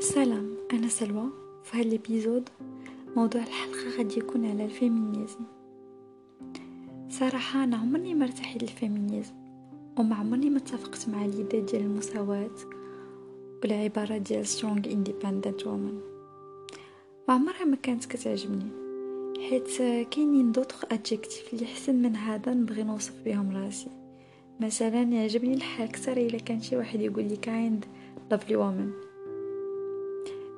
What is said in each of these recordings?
سلام أنا سلوى. في هذا ال épisode موضوع الحلقة غادي يكون على ال féminisme. صراحة أنا عمرني ما ارتحت لل féminisme وما عمرني ما اتفقت مع ال idea ديال المساواة والعبارة ديال strong independent woman. ما عمرها ما كانت كتعجبني حيت كاينين d'autres adjectifs اللي حسن من هذا نبغي نوصف بهم راسي. مثلا يعجبني الحال كثر إلا كان شي واحد يقول لي kind lovely woman.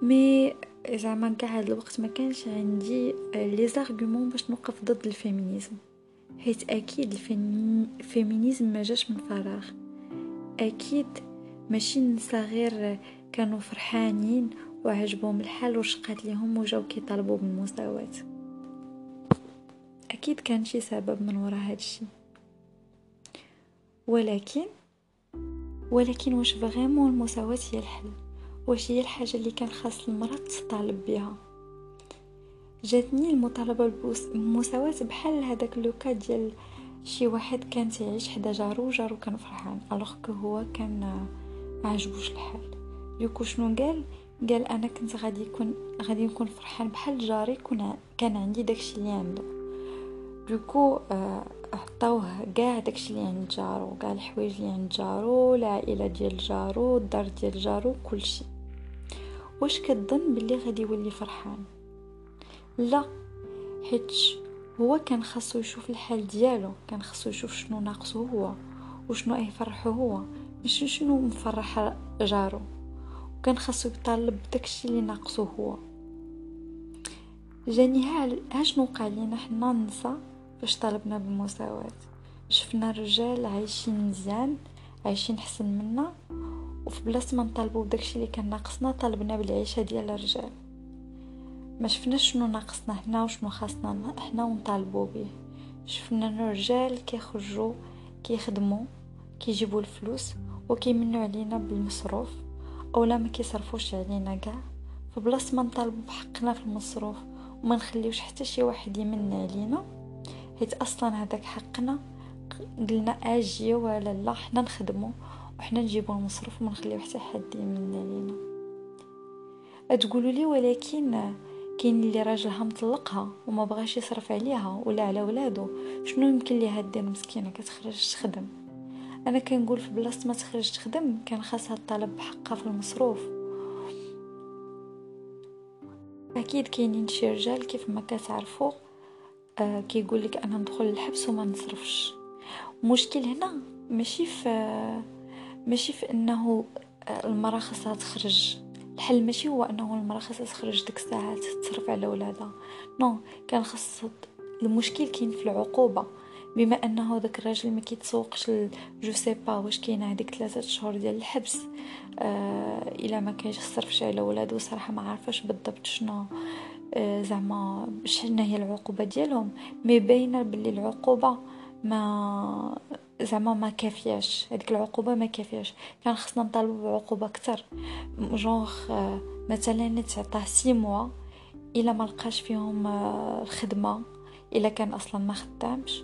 mais زعما كاع هاد الوقت ما كانش عندي les arguments باش نوقف ضد ال féminisme حيت أكيد ال féminisme ما جاش من فراغ أكيد ماشي نسا غير كانوا فرحانين وعجبهم الحال وشقات ليهم وجاو كيطالبوا بالمساواة أكيد كان شي سبب من وراء هادشي ولكن ولكن واش vraiment المساواة هي الحل واش هي الحاجة اللي كان خاص المرأة تطالب بها؟ جاتني المطالبة بالمساواه بحال هذاك le cas ديال شي واحد كان تعيش حدا جارو جارو كان فرحان alors que هو كان ما عجبوش الحال. du coup شنو قال؟ قال أنا كنت غادي يكون غادي نكون فرحان بحال جاري كون كان عندي داكشي اللي عنده. دوكو آه عطاوه كاع داكشي اللي عند جارو كاع الحوايج اللي عند جارو العائلة ديال جارو الدار ديال جارو كلشي. واش كتظن بلي غادي يولي فرحان؟ لا حيت هو كان خاصو يشوف الحال ديالو كان خاصو يشوف شنو ناقصو هو وشنو يفرحو هو ماشي شنو مفرح جارو وكان خاصو يطالب بداكشي اللي ناقصو هو. جاني ها شنو وقع لينا حنا النساء باش طالبنا بالمساواة. شفنا الرجال عايشين مزيان عايشين حسن منا وفي بلاصة ما نطالبوا بداكشي اللي كان ناقصنا طالبنا بالعيشه ديال الرجال. ما شفناش شنو ناقصنا حنا وشنو خاصنا حنا ونطالبوا به شفنا الرجال كيخرجوا كيخدموا كيجيبوا الفلوس وكيمنوا علينا بالمصروف أولا ما كيصرفوش علينا كاع. فبلاصه ما نطالبوا بحقنا في المصروف وما نخليوش حتى شي واحد يمن علينا. حيت أصلا هذاك حقنا قلنا آجي ولا لا حنا نخدمو. وحنا نجيبو المصروف وما نخليو حتى حد يمن علينا. تقولوا لي ولكن كاين اللي راجلها مطلقها وما بغاش يصرف عليها ولا على ولادو. شنو يمكن ليها دير مسكينة كتخرج تخدم؟ أنا كنقول في بلاصة ما تخرج تخدم كان خاصها تطالب بحقها في المصروف. أكيد كاينين شي رجال كيف ما كتعرفوا آه كيقول لك أنا ندخل الحبس وما نصرفش. المشكل هنا ماشي في ماشي في إنه آه، المراه خاصها تخرج. الحل ماشي هو إنه المراه خاصها تخرج ديك الساعات تصرف على ولادها. نو كان خاص المشكل كاين في العقوبة. بما إنه داك الراجل ما كيتسوقش je sais pas واش كاينة هذيك ثلاثة شهور ديال الحبس آه إلا ما كاينش صرفش على ولادو صراحة ما عارفاش بالضبط شنو آه زعما شنو هي العقوبة ديالهم. mais باينة باللي العقوبة ما زعما ما كافياش هذيك العقوبة ما كافياش. كان خصنا نطالبوا بعقوبة أكثر. جونغ آه، مثلا تعطاه six mois إلا ما لقاش فيهم آه، الخدمة إلا كان أصلا ما خدامش.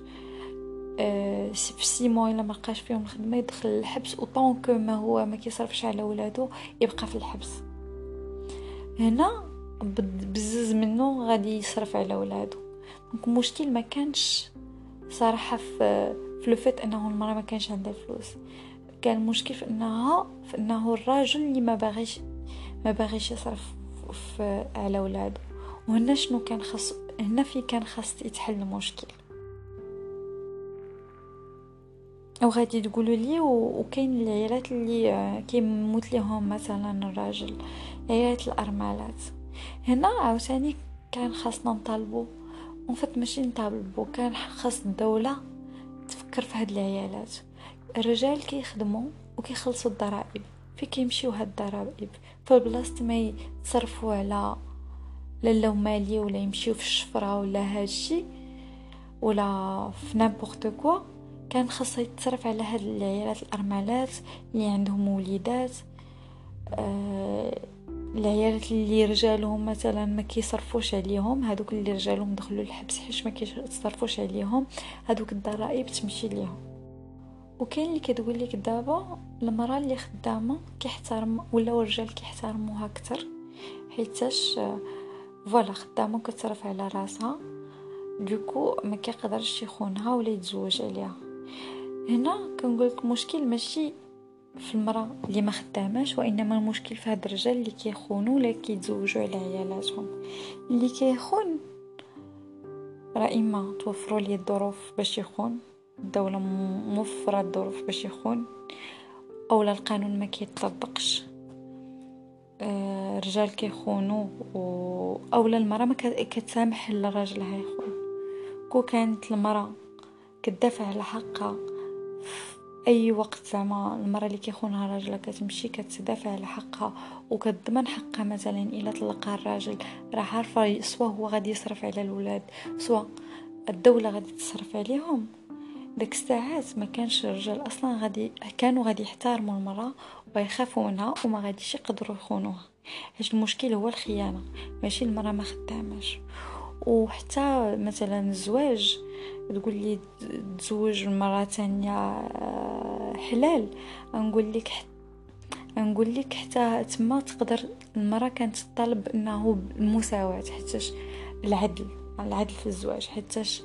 أه في six mois إلا ما لقاش فيهم الخدمة يدخل الحبس أو كو ما هو ما كيصرفش على ولادو يبقى في الحبس. هنا بزز منه غادي يصرف على ولادو. donc المشكل ما كانش صراحة في في لو أنه المرأة ما كانش عندها فلوس. كان المشكل في انها في إنه الراجل اللي ما باغيش ما باغيش يصرف في على ولاده وهنا شنو كان خاص هنا في كان خاص يتحل المشكل. وغادي تقولوا لي وكاين العيالات اللي كيموت لهم مثلا الراجل. عيالات الأرملات. هنا عاوتاني كان خاصنا نطالبوا ونفت ماشي نطالبوا كان خاص الدولة تفكر في هاد العيالات. الرجال كيخدموا وكيخلصوا الضرائب. في كيمشيو هاد الضرائب؟ فالبلاصه ما يتصرفوا على لا مالي ولا يمشيو في الشفرة ولا هادشي ولا في n'importe quoi. كان خاصه يتصرف على هاد العيالات الأرملات اللي عندهم وليدات. آه العيالات اللي رجالهم مثلا ما كيصرفوش عليهم هذوك اللي رجالهم دخلوا الحبس حيت ما كيصرفوش عليهم هذوك الضرائب تمشي ليهم. وكاين اللي كتقول لك دابا المرأة اللي خدامة كيحترم ولا الرجال كيحترموها أكثر حيتاش فوالا خدامة كتصرف على راسها دوكو ما كيقدرش يخونها ولا يتزوج عليها. هنا كنقول لك مشكل ماشي في المرأة اللي ما خداماش وإنما المشكل في هاد الرجال اللي كيخونوا ولا كيتزوجوا على عيالاتهم. اللي كيخون راه إما توفروا ليه الظروف باش يخون الدولة موفرة الظروف باش يخون أولا القانون ما كيطبقش آه رجال كيخونوا و أولا المرأة ما كتسامح للراجل يخون كو كانت المرأة كتدافع على حقها أي وقت زعما المرأة اللي كيخونها راجلها كتمشي كتدافع على حقها وكتضمن حقها مثلا إلا طلقها الراجل راه عارفة سوا هو غادي يصرف على الولاد سوا الدولة غادي تصرف عليهم. داك الساعات ما كانش الرجال أصلا غادي كانوا غادي يحترموا المرأة ويخافوا منها وما غاديش يقدروا يخونوها. حيت المشكل هو الخيانة ماشي المرأة ما خداماش. وحتى مثلا الزواج. تقول لي تزوج مرة تانية آه، حلال. نقول لك نقول لك حتى تما تقدر المرأة كانت تطالب إنه المساواة حتىش العدل العدل في الزواج. حتىش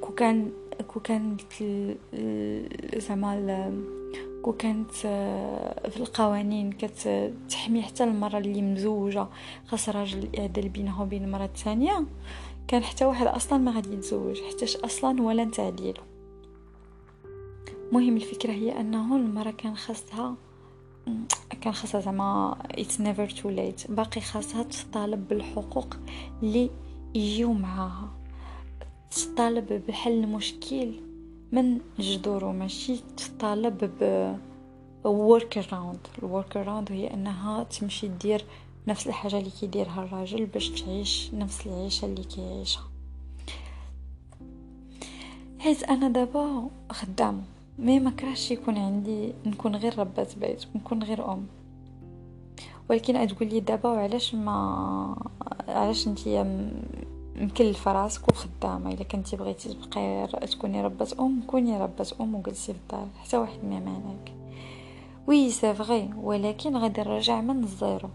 كو كان كو كانت زعما كو كانت آه، في القوانين كتحمي حتى المرأة اللي مزوجة خاص راجل يعدل بينها وبين المرأة الثانية كان حتى واحد أصلا ما غادي يتزوج حتىش أصلا ولا تعديله مهم الفكرة هي أنه المرأة كان خاصها كان خاصها زعما it's never too late باقي خاصها تطالب بالحقوق اللي يجيو معاها تطالب بحل المشكل. من جذوره ماشي؟ تطالب ب work around. ال work around هي إنها تمشي دير نفس الحاجة اللي كيديرها الراجل باش تعيش نفس العيشة اللي كيعيشها. حيت أنا دابا خدامه mais ما كرهش يكون عندي نكون غير ربة بيت نكون غير أم. ولكن تقول لي دابا وعلاش ما علاش أنتي مكلفه راسك وخدامه إلا كنتي بغيتي تبقاي تكوني ربة أم كوني ربة أم وجلسي في الدار حتى واحد ما مانعك oui c'est vrai ولكن غادي نرجع من ال zéro.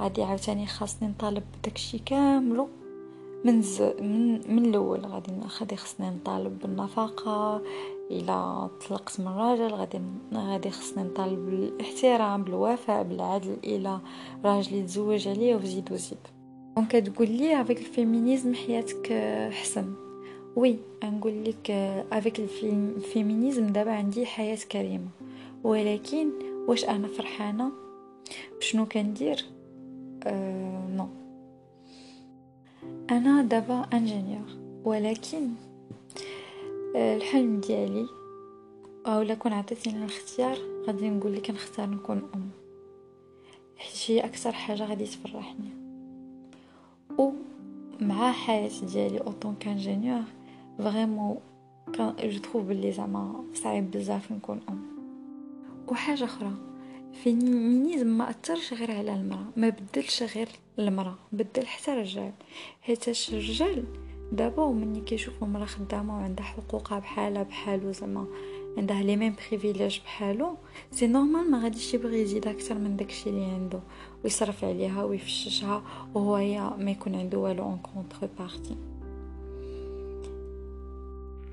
غادي عاوتاني خاصني نطالب بداكشي كاملو من ز... من من الأول. غادي غادي خصني نطالب بالنفقه إلا طلقت من راجل غادي غادي خصني نطالب بالاحترام بالوفاء بالعدل إلى راجل يتزوج عليه وزيد وزيد. donc تقول لي avec ال féminisme حياتك أحسن. oui نقول لك avec ال féminisme دابا عندي حياة كريمة. ولكن واش أنا فرحانة؟ بشنو كندير؟ أه non أنا دابا ingénieur ولكن أه الحلم ديالي أو لا كون عطيتيني الاختيار غادي نقول لك نختار نكون أم. حيت هي أكثر حاجة غادي تفرحني. و مع حياه ديالي en tant qu'ingénieur vraiment كان je trouve بلي زعما صعيب بزاف نكون ام وحاجه أخرى féminisme ما اثرش غير على المراه ما بدلش غير المراه بدل حتى الرجال حيتاش الرجال دابا ومني كيشوفوا المراه خدامه وعندها حقوقها بحالها بحالو زعما عندها les mêmes privilèges بحالو. c'est normal ما غاديش يبغي يزيد أكثر من داكشي اللي عنده ويصرف عليها ويفششها وهو ما يكون عنده والو en contrepartie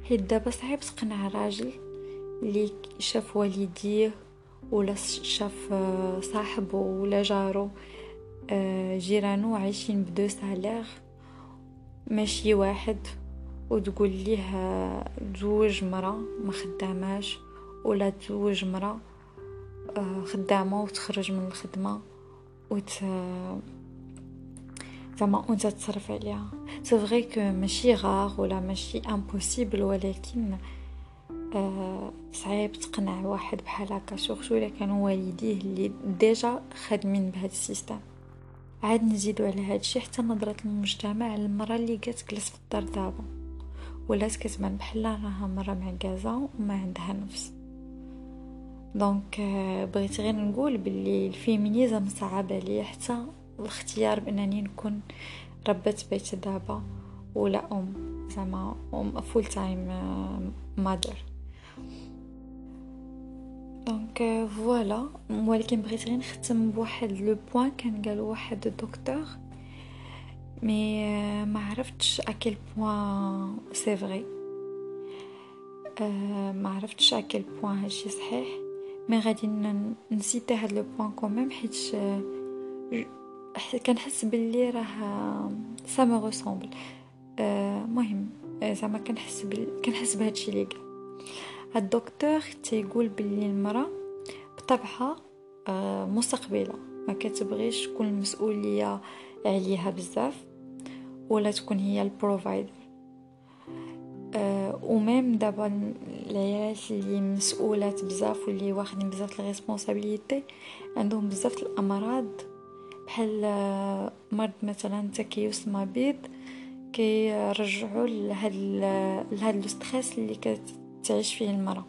حيت دابا صعيب تقنع راجل اللي شاف والديه ولا شاف صاحبه ولا جارو جيرانو عايشين بدو سالير. ماشي واحد. وتقول ليه تزوج مرا ما خداماش ولا تزوج مرا خدامة وتخرج من الخدمة وت زعما وانت تصرف عليها. c'est vrai que ماشي rare ولا ماشي impossible ولكن آه صعيب تقنع واحد بحال هكا surtout الا كانوا والديه اللي déjà خادمين بهذا ال système. عاد نزيدو على هذا الشيء حتى نظرة المجتمع للمرأة اللي جات تجلس في الدار دابا. ولات كتبان بحال راها مرة معكازة وما عندها نفس. donc آه بغيت غير نقول باللي ال féminisme صعب عليا حتى الاختيار بأنني نكون ربة بيت دابا ولا أم زعما أم full-time mother donc voilà. ولكن بغيت غير نختم بواحد le point كان قالو واحد الدكتور mais ما عرفتش à quel point c'est vrai ما عرفتش à quel point هادشي صحيح mais غادي ن citer هاد le point quand même حيت كنحس باللي راه ça me ressemble مهم زعما كنحس بال... كنحس بهادشي اللي قال الدكتور تيقول باللي المراه بطبعها مستقبله ما كتبغيش تكون المسؤوليه عليها بزاف ولا تكون هي ال provider أه و même دابا العيالات اللي مسؤولات بزاف واللي واخدين بزاف ال responsabilités عندهم بزاف الأمراض. بحال مرض مثلا تكيس المبيض كيرجعوا لهاد لهاد le stress اللي كتعيش فيه المرأة.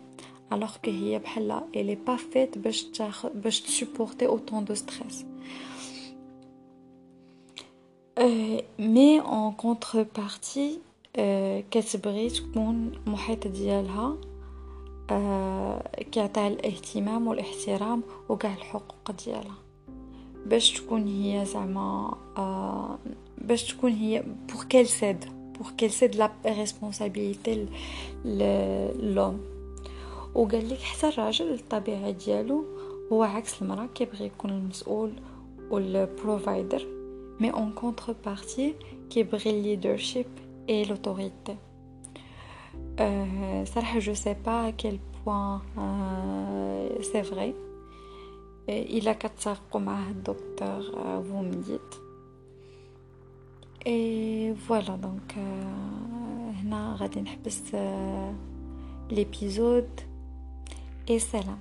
alors que هي بحال elle est pas faite باش تاخذ باش ت supporter autant de stress mais en contrepartie كتبغي تكون المحيط ديالها كيعطيها الاهتمام والاحترام وكاع الحقوق ديالها باش تكون هي زعما باش تكون هي pour qu'elle cède pour qu'elle cède la responsabilité à l'homme وقال لك حتى الراجل الطبيعه ديالو هو عكس المراه كيبغي يكون المسؤول وال provider mais en contrepartie كيبغي ال leadership et l'autorité صراحة je sais pas à quel point c'est vrai الا كتفقوا معاه الدكتور vous me dites et voilà donc هنا غادي نحبس l'épisode اي سلام